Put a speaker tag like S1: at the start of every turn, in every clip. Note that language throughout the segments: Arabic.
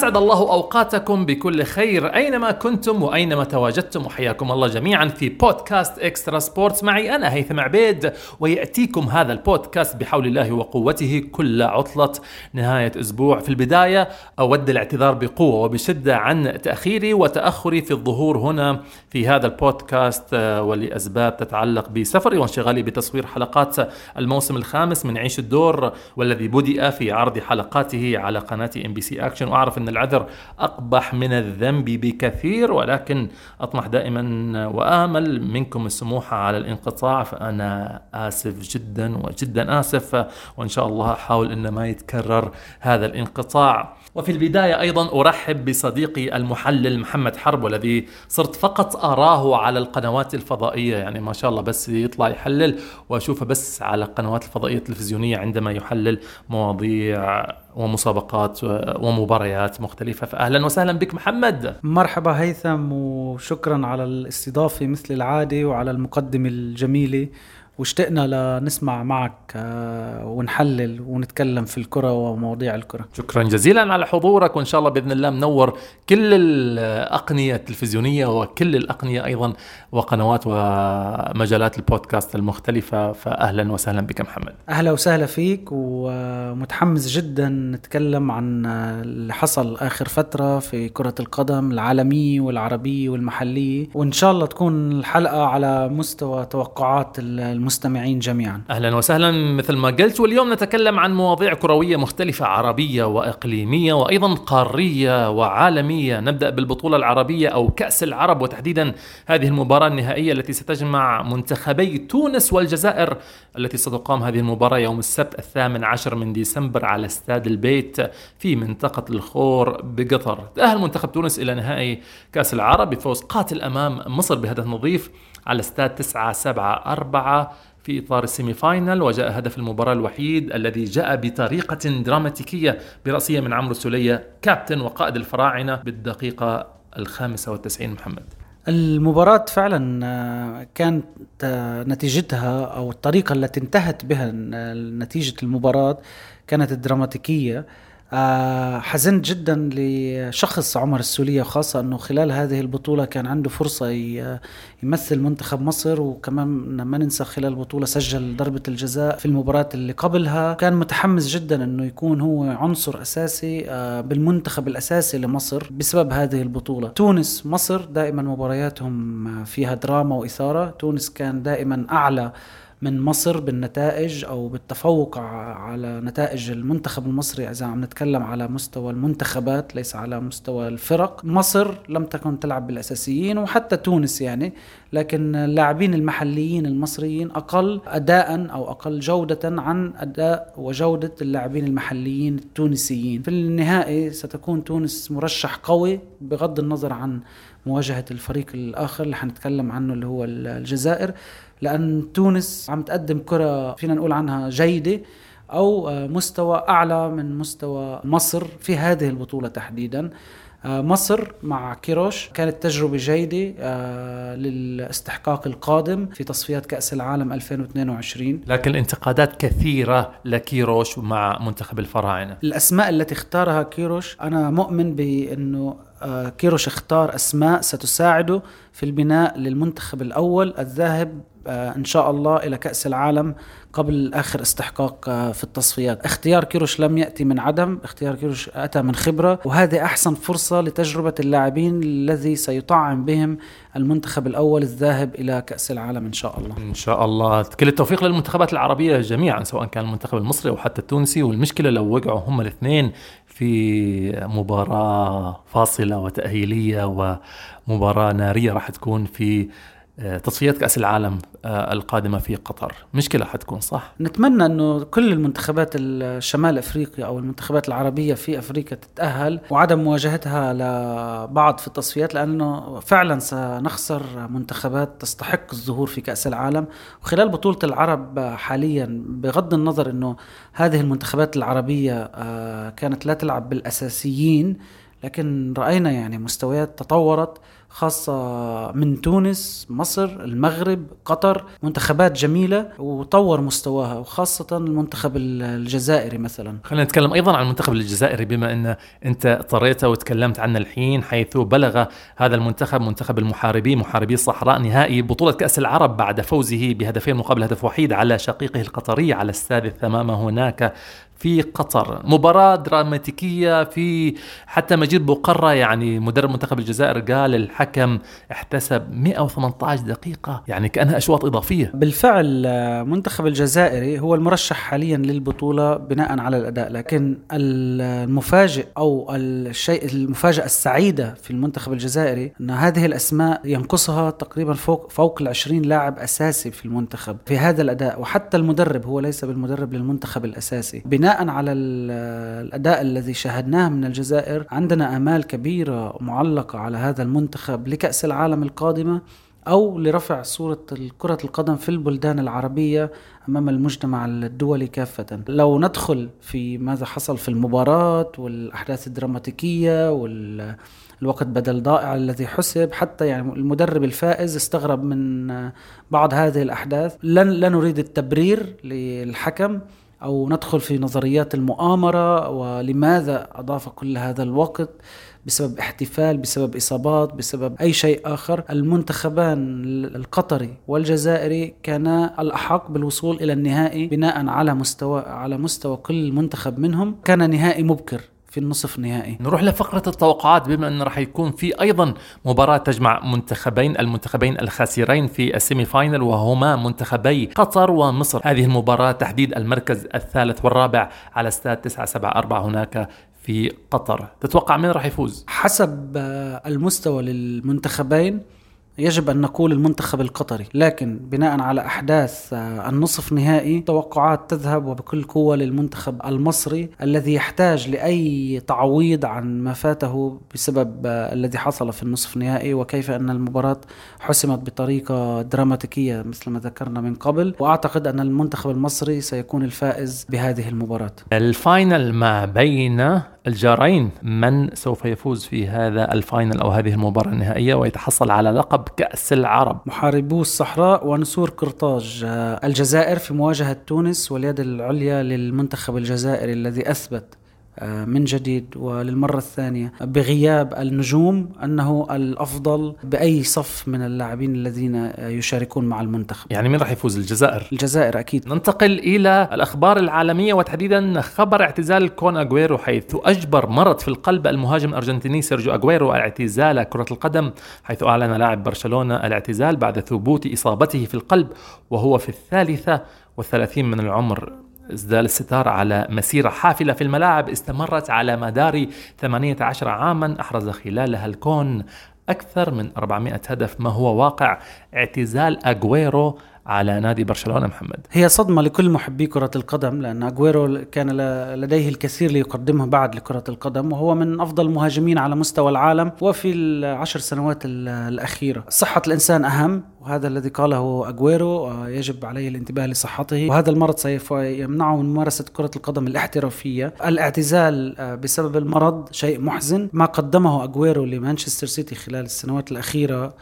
S1: أسعد الله أوقاتكم بكل خير أينما كنتم وأينما تواجدتم. وحياكم الله جميعا في بودكاست إكسترا سبورتس. معي أنا هيثم عبيد ويأتيكم هذا البودكاست بحول الله وقوته كل عطلة نهاية أسبوع. في البداية أود الاعتذار بقوة وبشدة عن تأخيري وتأخري في الظهور هنا في هذا البودكاست آه، ولأسباب تتعلق بسفري وانشغالي بتصوير حلقات الموسم الخامس من عيش الدور والذي بدأ في عرض حلقاته على قناة إم بي سي أكشن. وأعرف أن العذر أقبح من الذنب بكثير ولكن أطمح دائما وآمل منكم السموحه على الانقطاع فأنا آسف جدا وجدا آسف وإن شاء الله احاول ان ما يتكرر هذا الانقطاع. وفي البداية أيضا أرحب بصديقي المحلل محمد حرب والذي صرت فقط أراه على القنوات الفضائية. يعني ما شاء الله بس يطلع يحلل وأشوفه بس على القنوات الفضائية التلفزيونية عندما يحلل مواضيع ومسابقات ومباريات مختلفة. فأهلا وسهلا بك محمد.
S2: مرحبا هيثم وشكرا على الاستضافة مثل العادة وعلى المقدمة الجميلة. واشتقنا لنسمع معك آه، ونحلل ونتكلم في الكرة ومواضيع الكرة.
S1: شكرا جزيلا على حضورك وإن شاء الله بإذن الله منور كل الأقنية التلفزيونية وكل الأقنية أيضا وقنوات ومجالات البودكاست المختلفة. فأهلا وسهلا بك محمد.
S2: أهلا وسهلا فيك ومتحمس جدا نتكلم عن اللي حصل آخر فترة في كرة القدم العالمية والعربية والمحلية وإن شاء الله تكون الحلقة على مستوى توقعات المستمعين. المستمعين جميعا.
S1: أهلا وسهلا. مثل ما قلت واليوم نتكلم عن مواضيع كروية مختلفة عربية وإقليمية وأيضا قارية وعالمية. نبدأ بالبطولة العربية أو كأس العرب وتحديدا هذه المباراة النهائية التي ستجمع منتخبي تونس والجزائر التي ستقام هذه المباراة يوم السبت الثامن عشر من ديسمبر على استاد البيت في منطقة الخور بقطر. تأهل منتخب تونس إلى نهائي كأس العرب بفوز قاتل أمام مصر بهدف نظيف على استاد 9 7 4 في إطار ال semi-final وجاء هدف المباراة الوحيد الذي جاء بطريقة دراماتيكية برأسية من عمرو السولية كابتن وقائد الفراعنة بالدقيقة الخامسة والتسعين. محمد.
S2: المباراة فعلا آه، كانت آه، نتيجتها أو الطريقة التي انتهت بها نتيجة المباراة كانت دراماتيكية. آه، حزنت جدا لشخص عمر السولية خاصة أنه خلال هذه البطولة كان عنده فرصة يمثل منتخب مصر وكمان ما ننسى خلال البطولة سجل ضربة الجزاء في المباراة اللي قبلها. كان متحمس جدا أنه يكون هو عنصر أساسي آه، بالمنتخب الأساسي لمصر بسبب هذه البطولة. تونس مصر دائما مبارياتهم فيها دراما وإثارة. تونس كان دائما أعلى من مصر بالنتائج أو بالتفوق على نتائج المنتخب المصري إذا عم نتكلم على مستوى المنتخبات ليس على مستوى الفرق. مصر لم تكن تلعب بالأساسيين وحتى تونس يعني لكن اللاعبين المحليين المصريين أقل اداء أو أقل جودة عن أداء وجودة اللاعبين المحليين التونسيين. في النهائي ستكون تونس مرشح قوي بغض النظر عن مواجهة الفريق الآخر اللي حنتكلم عنه اللي هو الجزائر لأن تونس عم تقدم كرة فينا نقول عنها جيدة أو آه، مستوى أعلى من مستوى مصر في هذه البطولة تحديدا. آه، مصر مع كيروش كانت تجربة جيدة آه، للاستحقاق القادم في تصفيات كأس العالم 2022
S1: لكن الانتقادات كثيرة لكيروش مع منتخب الفراعنة.
S2: الأسماء التي اختارها كيروش أنا مؤمن بأنه كيروش اختار أسماء ستساعده في البناء للمنتخب الأول الذاهب آه، إن شاء الله إلى كأس العالم قبل آخر استحقاق آه، في التصفيات. اختيار كيروش لم يأتي من عدم اختيار كيروش أتى من خبرة وهذه أحسن فرصة لتجربة اللاعبين الذي سيطعم بهم المنتخب الأول الذاهب إلى كأس العالم إن شاء الله.
S1: إن شاء الله. كل التوفيق للمنتخبات العربية جميعا سواء كان المنتخب المصري أو حتى التونسي. والمشكلة لو وقعوا هم الاثنين في مباراة فاصلة وتأهيلية ومباراة نارية راح تكون في تصفيات كأس العالم آه، القادمة في قطر مشكلة حتكون صح؟
S2: نتمنى أنه كل المنتخبات الشمال أفريقيا أو المنتخبات العربية في أفريقيا تتأهل وعدم مواجهتها لبعض في التصفيات لأنه فعلا سنخسر منتخبات تستحق الظهور في كأس العالم وخلال بطولة العرب حاليا بغض النظر أنه هذه المنتخبات العربية آه، كانت لا تلعب بالأساسيين لكن رأينا يعني مستويات تطورت خاصة من تونس مصر المغرب قطر منتخبات جميلة وطور مستواها وخاصة المنتخب الجزائري مثلا.
S1: خلينا نتكلم أيضا عن المنتخب الجزائري بما أن أنت طريته وتكلمت عنه الحين حيث بلغ هذا المنتخب منتخب المحاربين محاربي الصحراء نهائي بطولة كأس العرب بعد فوزه بهدفين مقابل هدف وحيد على شقيقه القطري على استاد الثمامة هناك في قطر. مباراة دراماتيكية في حتى مجيد بقرة يعني مدرب منتخب الجزائر قال الحكم احتسب 118 دقيقة يعني كأنها أشواط إضافية.
S2: بالفعل منتخب الجزائري هو المرشح حاليا للبطولة بناء على الأداء لكن المفاجئ أو الشيء المفاجأة السعيدة في المنتخب الجزائري أن هذه الأسماء ينقصها تقريبا فوق فوق ال 20 لاعب أساسي في المنتخب في هذا الأداء وحتى المدرب هو ليس بالمدرب للمنتخب الأساسي. بناء بناء على الأداء الذي شاهدناه من الجزائر عندنا آمال كبيرة معلقة على هذا المنتخب لكأس العالم القادمة أو لرفع صورة كرة القدم في البلدان العربية أمام المجتمع الدولي كافة. لو ندخل في ماذا حصل في المباراة والأحداث الدراماتيكية وال الوقت بدل ضائع الذي حسب حتى يعني المدرب الفائز استغرب من بعض هذه الأحداث. لن لا نريد التبرير للحكم. أو ندخل في نظريات المؤامرة ولماذا أضاف كل هذا الوقت بسبب احتفال بسبب إصابات بسبب أي شيء آخر. المنتخبان القطري والجزائري كانا الأحق بالوصول إلى النهائي بناء على مستوى على مستوى كل منتخب منهم. كان نهائي مبكر. في النصف النهائي.
S1: نروح لفقرة التوقعات بما أنه راح يكون في أيضا مباراة تجمع منتخبين المنتخبين الخاسرين في السيمي فاينل وهما منتخبي قطر ومصر. هذه المباراة تحديد المركز الثالث والرابع على استاد 974 هناك في قطر. تتوقع من راح يفوز؟
S2: حسب المستوى للمنتخبين يجب أن نقول المنتخب القطري لكن بناء على أحداث آه، النصف نهائي توقعات تذهب وبكل قوة للمنتخب المصري الذي يحتاج لأي تعويض عن ما فاته بسبب آه، الذي حصل في النصف النهائي وكيف أن المباراة حسمت بطريقة دراماتيكية مثل ما ذكرنا من قبل. وأعتقد أن المنتخب المصري سيكون الفائز بهذه المباراة.
S1: ال final ما بين الجارين من سوف يفوز في هذا ال final أو هذه المباراة النهائية ويتحصل على لقب كأس العرب.
S2: محاربو الصحراء ونسور قرطاج آه، الجزائر في مواجهة تونس واليد العليا للمنتخب الجزائري الذي أثبت من جديد وللمرة الثانية بغياب النجوم أنه الأفضل بأي صف من اللاعبين الذين يشاركون مع المنتخب.
S1: يعني مين راح يفوز؟ الجزائر؟
S2: الجزائر أكيد.
S1: ننتقل إلى الأخبار العالمية وتحديدا خبر اعتزال كون أغويرو حيث أجبر مرض في القلب المهاجم الأرجنتيني سيرجيو أغويرو اعتزال كرة القدم حيث أعلن لاعب برشلونة الاعتزال بعد ثبوت إصابته في القلب وهو في الثالثة والثلاثين من العمر. أسدل الستار على مسيرة حافلة في الملاعب استمرت على مدار 18 عاما أحرز خلالها الكون أكثر من 400 هدف ما هو واقع اعتزال أغويرو على نادي برشلونة محمد.
S2: هي صدمة لكل محبي كرة القدم لأن اغويرو كان لديه الكثير ليقدمه بعد لكرة القدم وهو من أفضل المهاجمين على مستوى العالم وفي العشر سنوات الأخيرة. صحة الإنسان أهم وهذا الذي قاله اغويرو آه، يجب عليه الانتباه لصحته وهذا المرض سوف يمنعه من ممارسة كرة القدم الاحترافية. الاعتزال آه، بسبب المرض شيء محزن. ما قدمه اغويرو لمانشستر سيتي خلال السنوات الأخيرة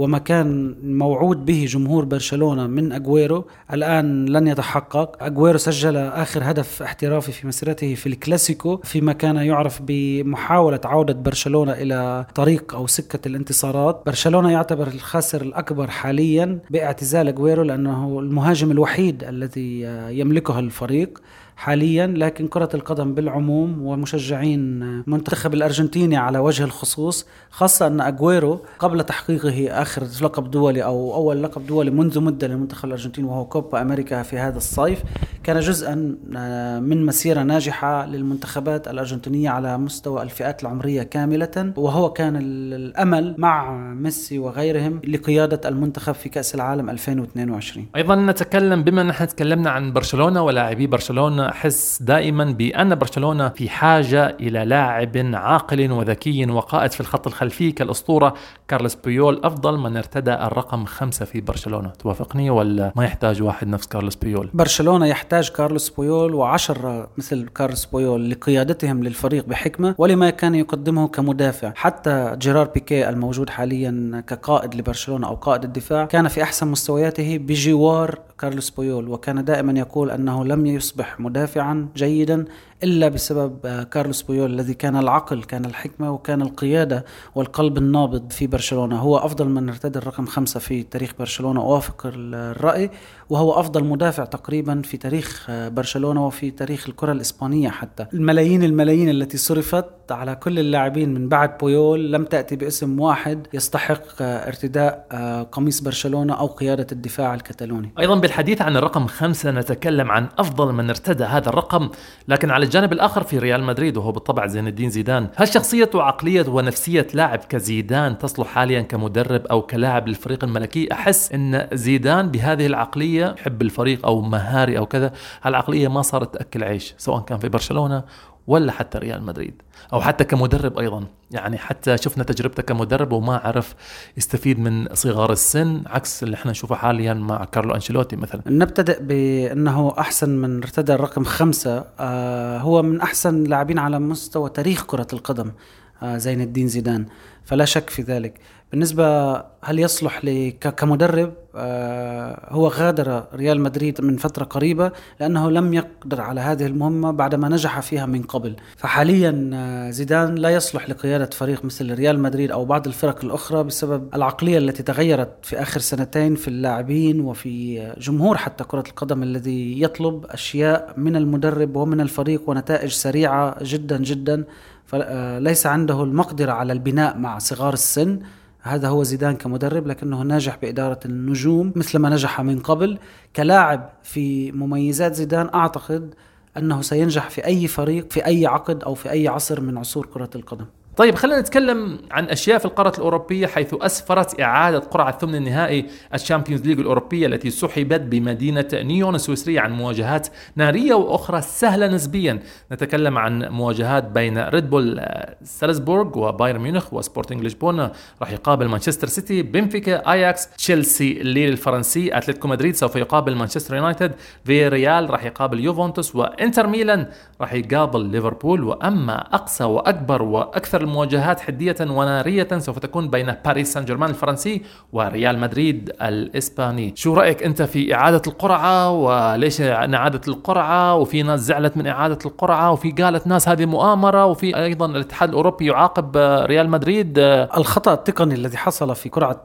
S2: وما كان موعود به جمهور برشلونة من أجويرو الآن لن يتحقق. أجويرو سجل آخر هدف احترافي في مسيرته في الكلاسيكو فيما كان يعرف بمحاولة عودة برشلونة إلى طريق أو سكة الانتصارات. برشلونة يعتبر الخاسر الأكبر حاليا باعتزال أجويرو لأنه المهاجم الوحيد الذي يملكه الفريق. حاليا لكن كرة القدم بالعموم ومشجعين منتخب الأرجنتيني على وجه الخصوص خاصة أن أجويرو قبل تحقيقه آخر لقب دولي أو أول لقب دولي منذ مدة للمنتخب الأرجنتيني وهو كوبا أمريكا في هذا الصيف كان جزءا آه، من مسيرة ناجحة للمنتخبات الأرجنتينية على مستوى الفئات العمرية كاملة وهو كان الأمل مع ميسي وغيرهم لقيادة المنتخب في كأس العالم 2022
S1: أيضا نتكلم بما نحن تكلمنا عن برشلونة ولاعبي برشلونة أحس دائما بأن برشلونة في حاجة إلى لاعب عاقل وذكي وقائد في الخط الخلفي كالأسطورة كارلس بويول. أفضل من ارتدى الرقم خمسة في برشلونة. توافقني ولا ما يحتاج واحد نفس كارلس بويول؟
S2: برشلونة يحتاج كارلوس بويول وعشرة مثل كارلوس بويول لقيادتهم للفريق بحكمة ولما كان يقدمه كمدافع. حتى جيرار بيكي الموجود حاليا كقائد لبرشلونة أو قائد الدفاع كان في أحسن مستوياته بجوار كارلوس بويول وكان دائما يقول أنه لم يصبح مدافعا جيدا إلا بسبب آه، كارلوس بويول الذي كان العقل كان الحكمة وكان القيادة والقلب النابض في برشلونة. هو أفضل من ارتدى الرقم خمسة في تاريخ برشلونة أوافق الرأي وهو أفضل مدافع تقريبا في تاريخ آه، برشلونة وفي تاريخ الكرة الإسبانية حتى. الملايين الملايين التي صرفت على كل اللاعبين من بعد بويول لم تأتي باسم واحد يستحق آه، ارتداء قميص برشلونة أو قيادة الدفاع الكتالوني.
S1: أيضا بالحديث عن الرقم خمسة نتكلم عن أفضل من ارتدى هذا الرقم لكن على الجانب الآخر في ريال مدريد وهو بالطبع زين الدين زيدان. هل شخصية وعقلية ونفسية لاعب كزيدان تصلح حاليا كمدرب أو كلاعب للفريق الملكي؟ أحس إن زيدان بهذه العقلية يحب الفريق أو مهاري أو كذا هالعقلية ما صارت تأكل عيش سواء كان في برشلونة ولا حتى ريال مدريد أو حتى كمدرب أيضا. يعني حتى شفنا تجربته كمدرب وما عرف يستفيد من صغار السن عكس اللي إحنا نشوفه حاليا مع كارلو أنشيلوتي مثلا.
S2: نبتدئ بأنه أحسن من ارتدى الرقم خمسة. آه هو من أحسن لاعبين على مستوى تاريخ كرة القدم. زين الدين زيدان. فلا شك في ذلك. بالنسبة هل يصلح كمدرب؟ آه هو غادر ريال مدريد من فترة قريبة لأنه لم يقدر على هذه المهمة بعدما نجح فيها من قبل. فحاليا آه زيدان لا يصلح لقيادة فريق مثل ريال مدريد أو بعض الفرق الأخرى بسبب العقلية التي تغيرت في آخر سنتين في اللاعبين وفي جمهور حتى كرة القدم الذي يطلب أشياء من المدرب ومن الفريق ونتائج سريعة جدا جدا. فليس آه، عنده المقدرة على البناء مع صغار السن. هذا هو زيدان كمدرب لكنه ناجح بإدارة النجوم مثل ما نجح من قبل. كلاعب في مميزات زيدان أعتقد أنه سينجح في أي فريق في أي عقد أو في أي عصر من عصور كرة القدم.
S1: طيب خلينا نتكلم عن أشياء في القارة الأوروبية حيث أسفرت إعادة قرعة ثمن النهائي ال Champions League الأوروبية التي سحبت بمدينة نيون السويسرية عن مواجهات نارية وأخرى سهلة نسبيا. نتكلم عن مواجهات بين ريد بول آه، سالزبورغ وبايرن ميونخ وسبورتنج لشبونه راح يقابل مانشستر سيتي بنفيكا آياكس تشيلسي ليل الفرنسي أتلتيكو مدريد. سوف يقابل مانشستر يونايتد فياريال راح يقابل يوفنتوس وإنتر ميلان راح يقابل ليفربول. وأما أقصى وأكبر وأكثر المواجهات حدية ونارية سوف تكون بين باريس سان جيرمان الفرنسي وريال مدريد الإسباني. شو رأيك أنت في إعادة القرعة وليش إعادة القرعة؟ وفي ناس زعلت من إعادة القرعة وفي قالت ناس هذه مؤامرة وفي أيضا الاتحاد الأوروبي يعاقب ريال مدريد.
S2: الخطأ التقني الذي حصل في قرعة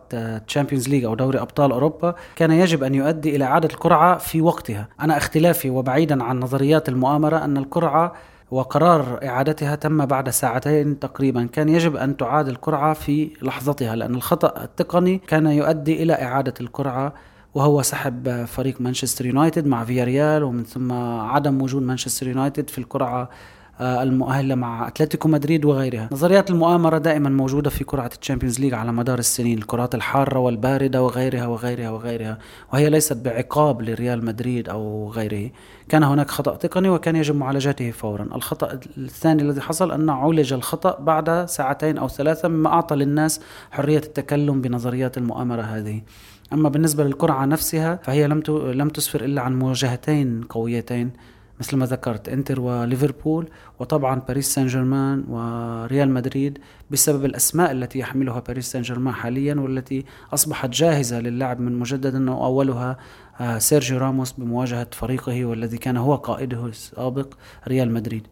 S2: Champions League أو دوري أبطال أوروبا كان يجب أن يؤدي إلى إعادة القرعة في وقتها. أنا اختلافي وبعيدا عن نظريات المؤامرة أن القرعة وقرار إعادتها تم بعد ساعتين تقريبا. كان يجب أن تعاد القرعة في لحظتها لأن الخطأ التقني كان يؤدي إلى إعادة القرعة وهو سحب فريق مانشستر يونايتد مع فياريال ومن ثم عدم وجود مانشستر يونايتد في القرعة آه، المؤهلة مع أتلتيكو مدريد وغيرها. نظريات المؤامرة دائما موجودة في كرة الشامبيونز ليج على مدار السنين الكرات الحارة والباردة وغيرها وغيرها وغيرها وهي ليست بعقاب لريال مدريد أو غيره. كان هناك خطأ تقني وكان يجب معالجته فورا. الخطأ الثاني الذي حصل أن عولج الخطأ بعد ساعتين أو ثلاثة مما أعطى للناس حرية التكلم بنظريات المؤامرة هذه. أما بالنسبة للقرعة نفسها فهي لم لم تسفر إلا عن مواجهتين قويتين مثل ما ذكرت إنتر وليفربول وطبعا باريس سان جيرمان وريال مدريد بسبب الأسماء التي يحملها باريس سان جيرمان حاليا والتي أصبحت جاهزة للعب من مجددا وأولها آه، سيرجيو راموس بمواجهة فريقه والذي كان هو قائده السابق ريال مدريد.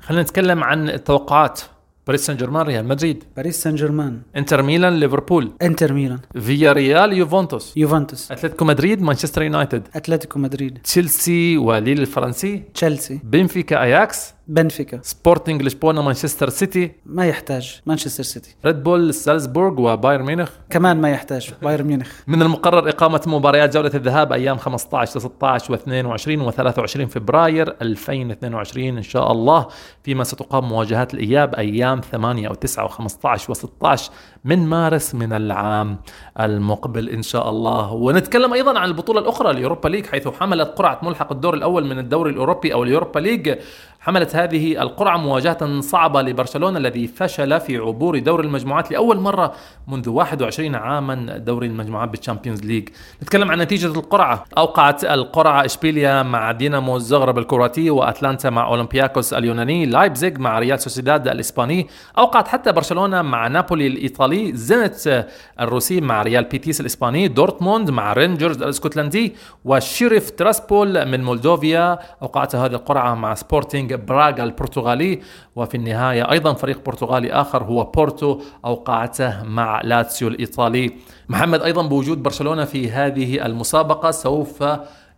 S1: خلينا نتكلم عن التوقعات باريس سان جيرمان ريال مدريد
S2: باريس سان جيرمان
S1: انتر ميلان ليفربول
S2: انتر ميلان
S1: فياريال يوفنتوس
S2: يوفنتوس
S1: اتلتيكو مدريد مانشستر يونايتد
S2: اتلتيكو مدريد
S1: تشيلسي وليل الفرنسي
S2: تشيلسي
S1: بنفيكا اياكس
S2: بنفيكا.
S1: سبورتنج لشبونه مانشستر سيتي
S2: ما يحتاج. مانشستر سيتي
S1: ريد بول سالزبورغ وبايرن ميونخ
S2: كمان ما يحتاج. بايرن ميونخ
S1: من المقرر إقامة مباريات جولة الذهاب أيام 15 16 و22 و23 فبراير 2022 إن شاء الله فيما ستقام مواجهات الإياب أيام 8 و9 و15 و16 من مارس من العام المقبل إن شاء الله. ونتكلم أيضا عن البطولة الأخرى اليوروبا ليج حيث حملت قرعة ملحق الدور الأول من الدوري الأوروبي أو اليوروبا ليج. حملت هذه القرعة مواجهة صعبة لبرشلونة الذي فشل في عبور دور المجموعات لأول مرة منذ 21 عاما دوري المجموعات بالشامبيونز ليج. نتكلم عن نتيجة القرعة. أوقعت القرعة إشبيليا مع دينامو الزغرب الكرواتي وأتلانتا مع أولمبياكوس اليوناني لايبزيغ مع ريال سوسيداد الإسباني. أوقعت حتى برشلونة مع نابولي الإيطالي زينت الروسي مع ريال بيتيس الإسباني دورتموند مع رينجرز الإسكتلندي وشيريف تيراسبول من مولدوفيا أوقعت هذه القرعة مع سبورتينغ براغا البرتغالي وفي النهاية أيضا فريق برتغالي آخر هو بورتو أوقعته مع لاتسيو الإيطالي. محمد أيضا بوجود برشلونة في هذه المسابقة سوف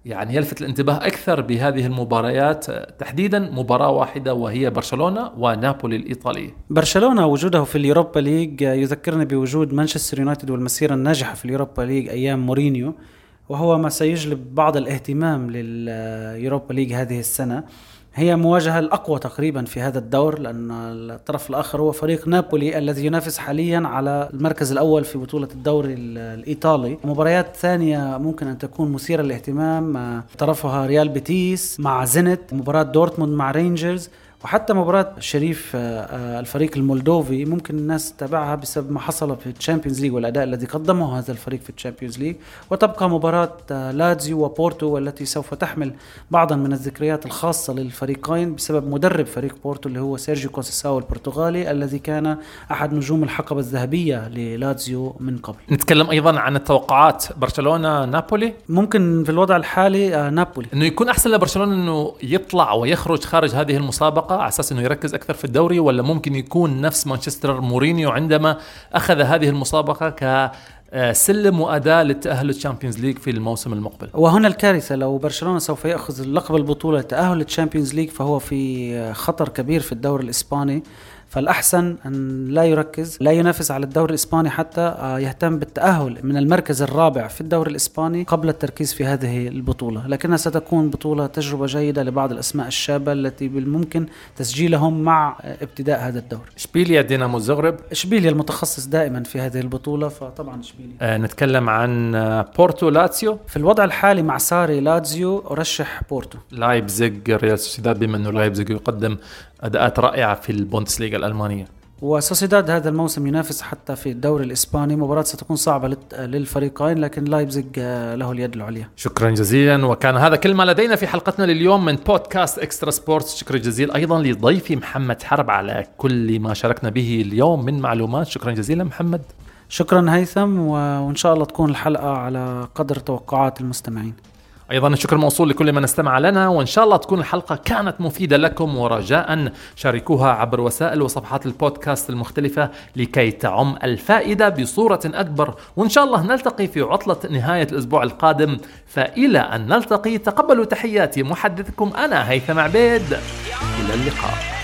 S1: يعني يلفت الانتباه أكثر بهذه المباريات تحديدا مباراة واحدة وهي برشلونة ونابولي الإيطالي.
S2: برشلونة وجوده في اليوروبا ليج يذكرنا بوجود مانشستر يونايتد والمسيرة الناجحة في اليوروبا ليج أيام مورينيو وهو ما سيجلب بعض الاهتمام لليوروبا ليج هذه السنة. هي مواجهة الأقوى تقريبا في هذا الدور لأن الطرف الآخر هو فريق نابولي الذي ينافس حاليا على المركز الأول في بطولة الدوري الإيطالي. مباريات ثانية ممكن أن تكون مثيرة للاهتمام طرفها ريال بيتيس مع زينت مباراة دورتموند مع رينجرز. وحتى مباراة شريف آه، آه، الفريق المولدوفي ممكن الناس تتابعها بسبب ما حصل في الشامبيونز ليج والأداء الذي قدمه هذا الفريق في الشامبيونز ليج. وتبقى مباراة آه، لاتزيو وبورتو والتي سوف تحمل بعضا من الذكريات الخاصة للفريقين بسبب مدرب فريق بورتو اللي هو سيرجيو كونسيساو البرتغالي الذي كان أحد نجوم الحقبة الذهبية للاتزيو من قبل.
S1: نتكلم أيضا عن التوقعات. برشلونة نابولي؟
S2: ممكن في الوضع الحالي نابولي.
S1: إنه يكون أحسن لبرشلونة إنه يطلع ويخرج خارج هذه على أساس إنه يركز أكثر في الدوري ولا ممكن يكون نفس مانشستر مورينيو عندما أخذ هذه المسابقة ك سلم واداء للتاهل للتشامبيونز ليج في الموسم المقبل.
S2: وهنا الكارثة لو برشلونة سوف يأخذ لقب البطولة للتاهل للتشامبيونز ليج فهو في خطر كبير في الدوري الإسباني فالأحسن أن لا يركز لا ينافس على الدوري الإسباني حتى آه، يهتم بالتأهل من المركز الرابع في الدوري الإسباني قبل التركيز في هذه البطولة. لكنها ستكون بطولة تجربة جيدة لبعض الأسماء الشابة التي بالممكن تسجيلهم مع ابتداء هذا الدور
S1: إشبيليا دينامو الزغرب
S2: إشبيليا المتخصص دائما في هذه البطولة فطبعا إشبيليا.
S1: آه نتكلم عن آه، بورتو لاتسيو.
S2: في الوضع الحالي مع ساري لاتزيو أرشح بورتو.
S1: لايبزيغ ريال سوسيداد بما أنه لايبزيغ يقدم أداءات رائعة في البوندسليغا الألمانية.
S2: وسوسيداد هذا الموسم ينافس حتى في الدوري الإسباني. مباراة ستكون صعبة للفريقين لكن لايبزيغ آه، له اليد العليا.
S1: شكرا جزيلا. وكان هذا كل ما لدينا في حلقتنا لليوم من بودكاست Extra Sports. شكرا جزيلا أيضا لضيفي محمد حرب على كل ما شاركنا به اليوم من معلومات. شكرا جزيلا محمد.
S2: شكرا هيثم وإن شاء الله تكون الحلقة على قدر توقعات المستمعين.
S1: أيضا الشكر موصول لكل من استمع لنا وإن شاء الله تكون الحلقة كانت مفيدة لكم ورجاء. شاركوها عبر وسائل وصفحات البودكاست المختلفة لكي تعم الفائدة بصورة أكبر. وإن شاء الله نلتقي في عطلة نهاية الأسبوع القادم. فإلى أن نلتقي تقبلوا تحياتي محدثكم أنا هيثم عبيد. إلى اللقاء.